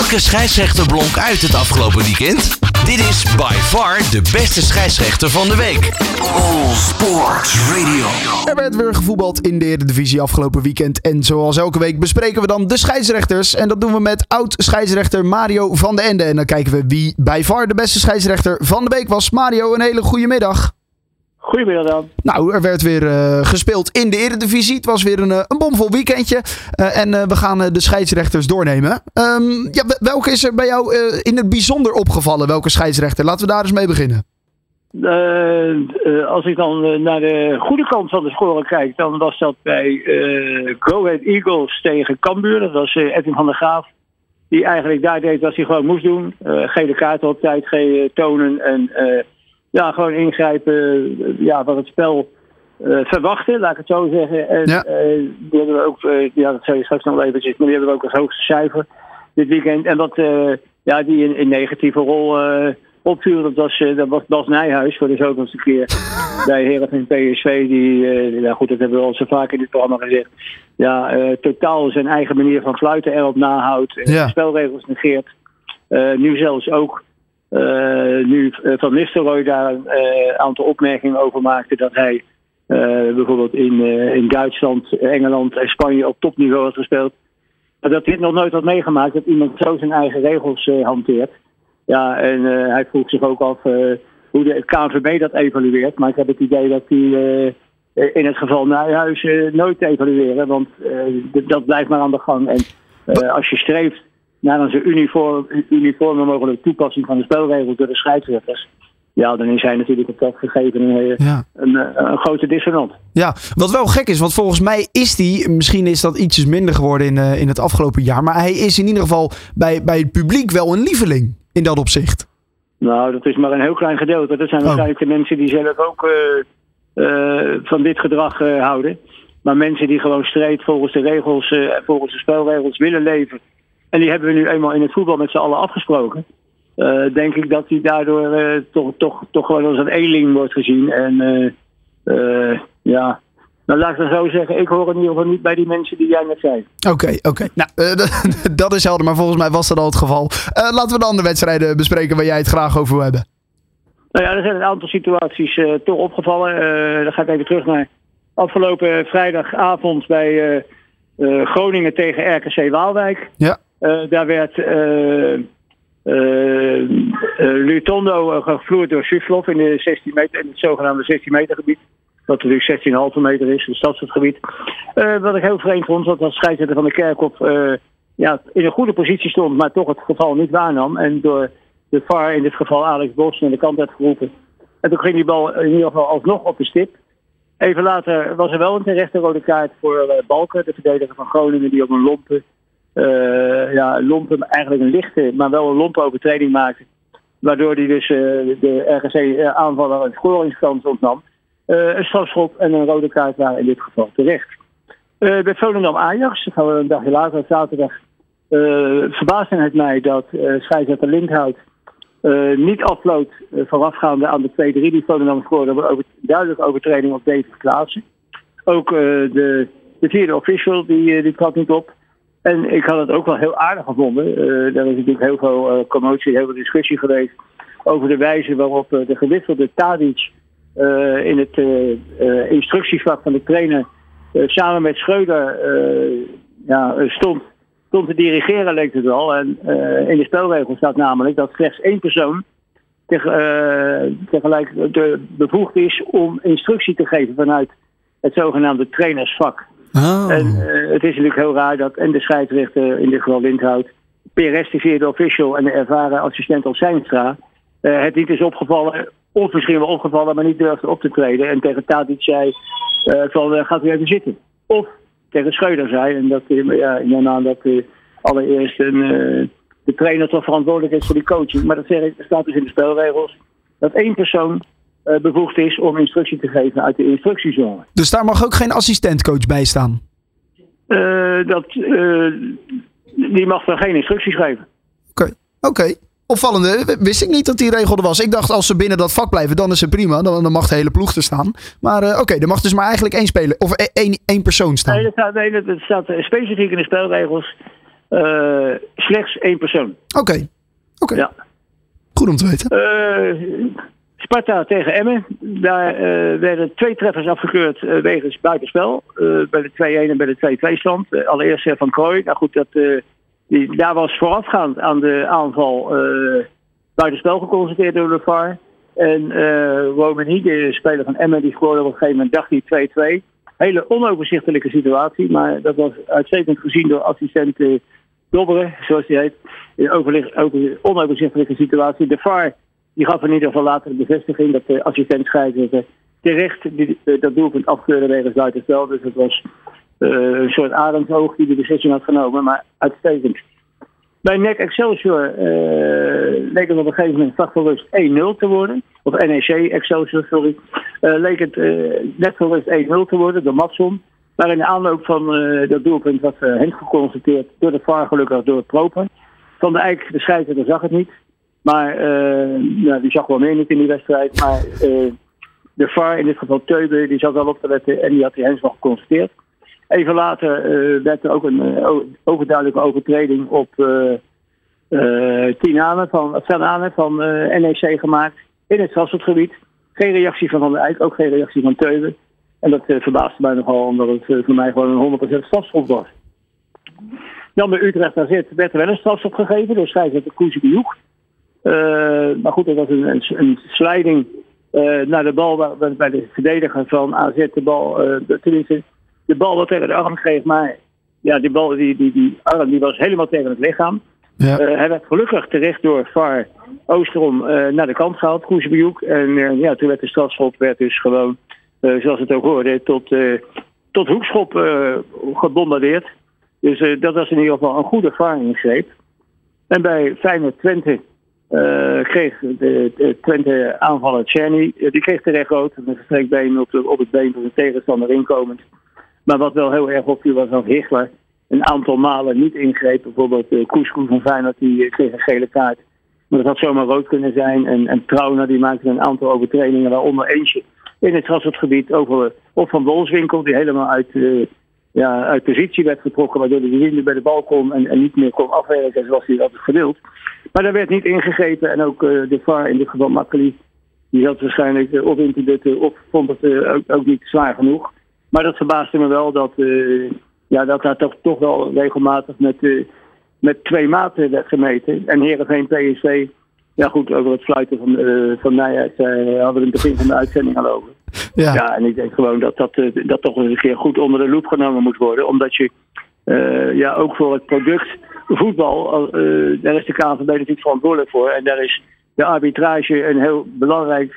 Welke scheidsrechter blonk uit het afgelopen weekend? Dit is by far de beste scheidsrechter van de week. All Sports Radio. Er werd weer gevoetbald in de Eredivisie afgelopen weekend. En zoals elke week bespreken we dan de scheidsrechters. En dat doen we met oud-scheidsrechter Mario van de Ende. En dan kijken we wie by far de beste scheidsrechter van de week was. Mario, een hele goede middag. Goedemiddag dan. Nou, er werd weer eh, gespeeld in de Eredivisie. Het was weer een, eh, een bomvol weekendje. Eh, en we gaan de scheidsrechters doornemen. Ehm, ja, wel- welke is er bij jou in het bijzonder opgevallen? Welke scheidsrechter? Laten we daar eens mee beginnen. Als ik dan naar de goede kant van de score kijk, dan was dat bij Go Ahead Eagles tegen Cambuur. Dat was Edwin van der Graaf. Die eigenlijk daar deed wat hij gewoon moest doen. Gele kaarten op tijd tonen en ja, gewoon ingrijpen eh, ja, wat het spel eh, verwachten, laat ik het zo zeggen. En Ja. eh, die hebben we ook, ja, dat zei je straks nog eventjes, maar die hebben we ook als hoogste cijfer dit weekend. En eh, ja, die in, in negatieve rol opviel, dat was, dat was Bas Nijhuis voor de zoveelste keer bij Heerenveen PSV. Die, ja goed, dat hebben we al zo vaak in dit programma gezegd. Ja, totaal zijn eigen manier van fluiten erop nahoudt. Ja. de spelregels negeert. Nu zelfs ook eh, nu eh, Van Nistelrooy daar een eh, aantal opmerkingen over maakte dat hij bijvoorbeeld in, in Duitsland, Engeland en Spanje op topniveau had gespeeld. Maar dat dit nog nooit had meegemaakt dat iemand zo zijn eigen regels hanteert. Ja, en hij vroeg zich ook af hoe de KNVB dat evalueert. Maar ik heb het idee dat die in het geval Nijhuis nooit evalueren. Want dat blijft maar aan de gang. En als je streeft naar een zo uniform, uniforme mogelijke toepassing van de spelregels door de scheidsrechters. Ja, dan is hij natuurlijk op dat gegeven een, eh, Ja. een, eh, een grote dissonant. Ja, wat wel gek is, want volgens mij is die, misschien is dat ietsjes minder geworden in, eh, in het afgelopen jaar, maar hij is in ieder geval bij, bij het publiek wel een lieveling in dat opzicht. Nou, dat is maar een heel klein gedeelte. Dat zijn Oh. waarschijnlijk de mensen die zelf ook van dit gedrag houden. Maar mensen die gewoon streed volgens de regels, volgens de spelregels willen leven. En die hebben we nu eenmaal in het voetbal met z'n allen afgesproken. Eh, denk ik dat hij daardoor eh, toch, toch, toch gewoon als een eenling wordt gezien. En eh, ja, nou laat ik het zo zeggen. Ik hoor in ieder geval niet bij die mensen die jij net zei. Oké, oké. Nou, dat is helder, maar volgens mij was dat al het geval. Laten we de andere wedstrijden bespreken waar jij het graag over wil hebben. Nou ja, er zijn een aantal situaties eh, toch opgevallen. Dan ga ik even terug naar afgelopen vrijdagavond bij Groningen tegen RKC Waalwijk. Ja. Eh, daar werd eh eh, Lutondo gevloerd door Suflov in, de 16 meter, het zogenaamde 16 meter gebied. Wat natuurlijk 16,5 meter is, het stadsgebied. Eh wat ik heel vreemd vond, dat als scheidsrechter van de Kerkhof ja, in een goede positie stond, maar toch het geval niet waarnam. En door de VAR, in dit geval Alex Bos, naar de kant werd geroepen. En toen ging die bal in ieder geval alsnog op de stip. Even later was er wel een terechte rode kaart voor Balken, de verdediger van Groningen, die op een lompe, ja, een lompe, eigenlijk een lichte, maar wel een lompe overtreding maakte. Waardoor hij dus eh, de RGC-aanvaller een scoringskans ontnam. Eh, een strafschop en een rode kaart waren in dit geval terecht. Eh, bij Volendam Ajax, gaan we een dagje later, zaterdag, eh verbaasde het mij dat eh scheidsrechter Lindhout eh, niet afloot eh, voorafgaande aan de 2-3 die Volendam scoorde. Over, duidelijke overtreding op David Klaassen. Ook eh, de, de vierde official die, eh, die trad niet op. En ik had het ook wel heel aardig gevonden. Eh daar is natuurlijk heel veel eh, commotie, heel veel discussie geweest over de wijze waarop eh, de gewisselde Tadic in het instructievak van de trainer samen met Schreuder ja, stond, stond te dirigeren, leek het wel. En in de spelregel staat namelijk dat slechts één persoon teg- tegelijk bevoegd is om instructie te geven vanuit het zogenaamde trainersvak. Oh. En eh, het is natuurlijk heel raar dat en de scheidsrechter, in dit geval Lindhout, Perez, official en de ervaren assistent als Zijnstra, eh, het niet is opgevallen, of misschien wel opgevallen, maar niet durfde op te treden. En tegen Tadic zei eh, van gaat u even zitten. Of tegen Schreuder zei, en dat, ja, ik neem aan dat allereerst een, de trainer toch verantwoordelijk is voor die coaching. Maar dat staat dus in de spelregels, dat één persoon bevoegd is om instructie te geven uit de instructiezone. Dus daar mag ook geen assistentcoach bij staan. Eh, dat, eh, die mag dan geen instructies geven. Oké, oké. Opvallende, wist ik niet dat die regel er was. Ik dacht als ze binnen dat vak blijven, dan is het prima. Dan, dan mag de hele ploeg er staan. Maar eh, oké, er mag dus maar eigenlijk één speler of e- één, één persoon staan. Nee, dat staat, nee, dat staat eh, specifiek in de spelregels. Eh, slechts één persoon. Oké. Oké. Ja. Goed om te weten. Sparta tegen Emmen. Daar eh, werden twee treffers afgekeurd eh, wegens buitenspel. Eh, bij de 2-1 en bij de 2-2 stand. Allereerst van Krooi. Nou goed, dat, die, daar was voorafgaand aan de aanval buitenspel geconstateerd door de VAR. En uh, Womeni, de speler van Emmen, die scoorde op een gegeven moment, dacht hij 2-2. Hele onoverzichtelijke situatie, maar dat was uitstekend gezien door assistent uh, Dobberen, zoals hij heet. In over, onoverzichtelijke situatie. De VAR die gaf in ieder geval later de bevestiging dat de assistent scheidsrechter terecht die, uh, dat doelpunt afkeurde wegens buitenspel. Dus het was uh, een soort ademsoog die de beslissing had genomen, maar uitstekend. Bij NEC Excelsior uh, leek het op een gegeven moment vlak voor rust 1-0 te worden. Of NEC Excelsior, sorry. Uh, leek het uh, net voor rust 1-0 te worden door Matson. Maar in de aanloop van dat doelpunt was Henk geconstateerd door de VAR, gelukkig door het Proper. Van de Eijk, de scheidsrechter, zag het niet. Maar ja, die zag wel meer niet in die wedstrijd. Maar de VAR, in dit geval Teube, die zat wel op te letten en die had die nog geconstateerd. Even later uh, werd er ook een overduidelijke overtreding op uh, van, Ane van NEC gemaakt in het strafschopgebied. Geen reactie van Van der Eyck, ook geen reactie van Teuven. En dat verbaasde mij nogal, omdat het voor mij gewoon een 100% strafschop was. Dan bij Utrecht AZ werd er wel een strafschop gegeven door scheidsrechter Koes Bioek. Maar goed, dat was een, een, een slijding naar de bal waar, bij de verdediger van AZ de bal, tenminste de bal wat tegen de arm kreeg, maar ja, die, bal, die, die, die arm die was helemaal tegen het lichaam. Ja. Uh, hij werd gelukkig terecht door VAR Oosterom uh, naar de kant gehaald, Koesbejoek. En uh, ja, toen werd de strafschop werd dus gewoon, zoals het ook hoorde, tot, tot hoekschop gebombardeerd. Dus dat was in ieder geval een goede VAR-ingreep. En bij Feyenoord Twente kreeg de, de Twente aanvaller Czerny, die kreeg terecht rood met een gestrekt been op, op het been van de tegenstander inkomend. Maar wat wel heel erg opviel was dat Hichler een aantal malen niet ingreep. Bijvoorbeeld uh, Koeskoe van Feyenoord die uh, kreeg een gele kaart. Maar dat had zomaar rood kunnen zijn. En, en Trauner die maakte een aantal overtredingen, waaronder eentje in het grasgebied over of van Wolfswinkel die helemaal uit, uh, ja, uit positie werd getrokken, waardoor hij niet meer bij de bal kon en, en niet meer kon afwerken zoals hij dat had gewild. Maar daar werd niet ingegrepen en ook de VAR in dit geval Makkeli, die had waarschijnlijk of in te dutten of vond het ook, ook niet zwaar genoeg. Maar dat verbaasde me wel dat, ja, dat daar toch, toch wel regelmatig met, met twee maten werd gemeten. En Heerenveen PSV, ja goed, over het fluiten van, van Nijhuis hadden we in het begin van de uitzending al over. Ja. ja, en ik denk gewoon dat dat, dat toch eens een keer goed onder de loep genomen moet worden. Omdat je ja, ook voor het product voetbal, daar is de KNVB natuurlijk verantwoordelijk voor. En daar is de arbitrage een heel belangrijk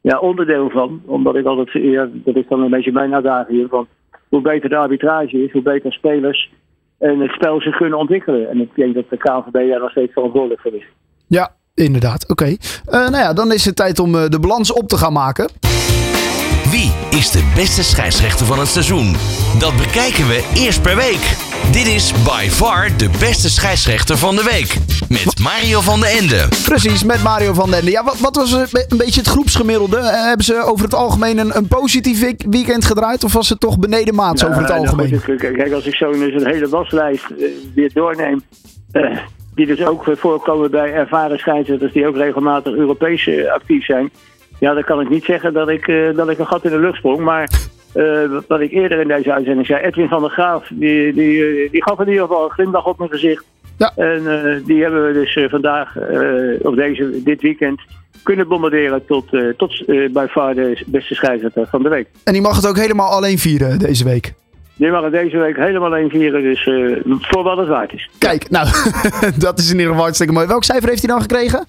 ja, onderdeel van. Omdat ik altijd, ja, dat is dan een beetje mijn uitdaging van hoe beter de arbitrage is, hoe beter spelers en het spel zich kunnen ontwikkelen. En ik denk dat de KNVB daar nog steeds verantwoordelijk voor is. Ja, inderdaad. Oké. Okay. Uh, nou ja, dan is het tijd om uh, de balans op te gaan maken. Wie is de beste scheidsrechter van het seizoen? Dat bekijken we eerst per week. Dit is by far de beste scheidsrechter van de week. Met Mario van den Ende. Precies, met Mario van den Ende. Ja, wat, wat was een beetje het groepsgemiddelde? Uh, hebben ze over het algemeen een, een positief weekend gedraaid? Of was het toch beneden maat ja, over het algemeen? Nou goed, kijk, als ik zo een hele waslijst uh, weer doorneem... Uh, die dus ook voorkomen bij ervaren scheidsrechters... die ook regelmatig Europees actief zijn... Ja, dan kan ik niet zeggen dat ik, dat ik een gat in de lucht sprong. Maar uh, wat ik eerder in deze uitzending zei, Edwin van der Graaf, die, die, die gaf in ieder geval een glimlach op mijn gezicht. Ja. En die hebben we dus vandaag, of deze, dit weekend, kunnen bombarderen tot, tot bij far de beste scheidsrechter van de week. En die mag het ook helemaal alleen vieren deze week? Die mag het deze week helemaal alleen vieren, dus voor wat het waard is. Kijk, nou, dat is in ieder geval hartstikke mooi. Welk cijfer heeft hij dan gekregen?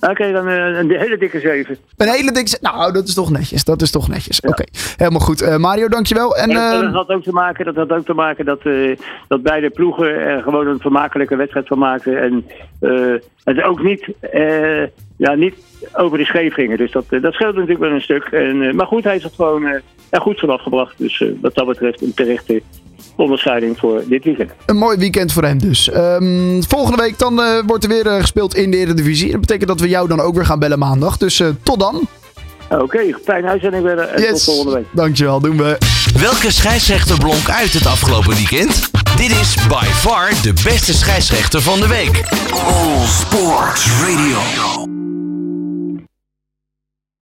Oké, okay, dan uh, een hele dikke 7. Een hele dikke Nou, dat is toch netjes. Dat is toch netjes. Ja. Oké, okay. helemaal goed. Uh, Mario, dankjewel. En, uh... dat, had ook te maken, dat had ook te maken dat, dat beide ploegen er gewoon een vermakelijke wedstrijd van maakten. En het ook niet, ja, niet over de scheef gingen. Dus dat, dat scheelt natuurlijk wel een stuk. En, maar goed, hij is het gewoon er goed vanaf gebracht. Dus wat dat betreft een terechte onderscheiding voor dit weekend. Een mooi weekend voor hem dus. Ehm, volgende week dan eh, wordt er weer eh, gespeeld in de Eredivisie. Dat betekent dat we jou dan ook weer gaan bellen maandag. Dus eh, tot dan. Oké, okay, fijne uitzending weer en tot volgende week. Dankjewel, doen we. Welke scheidsrechter blonk uit het afgelopen weekend? Dit is by far de beste scheidsrechter van de week. All Sports Radio.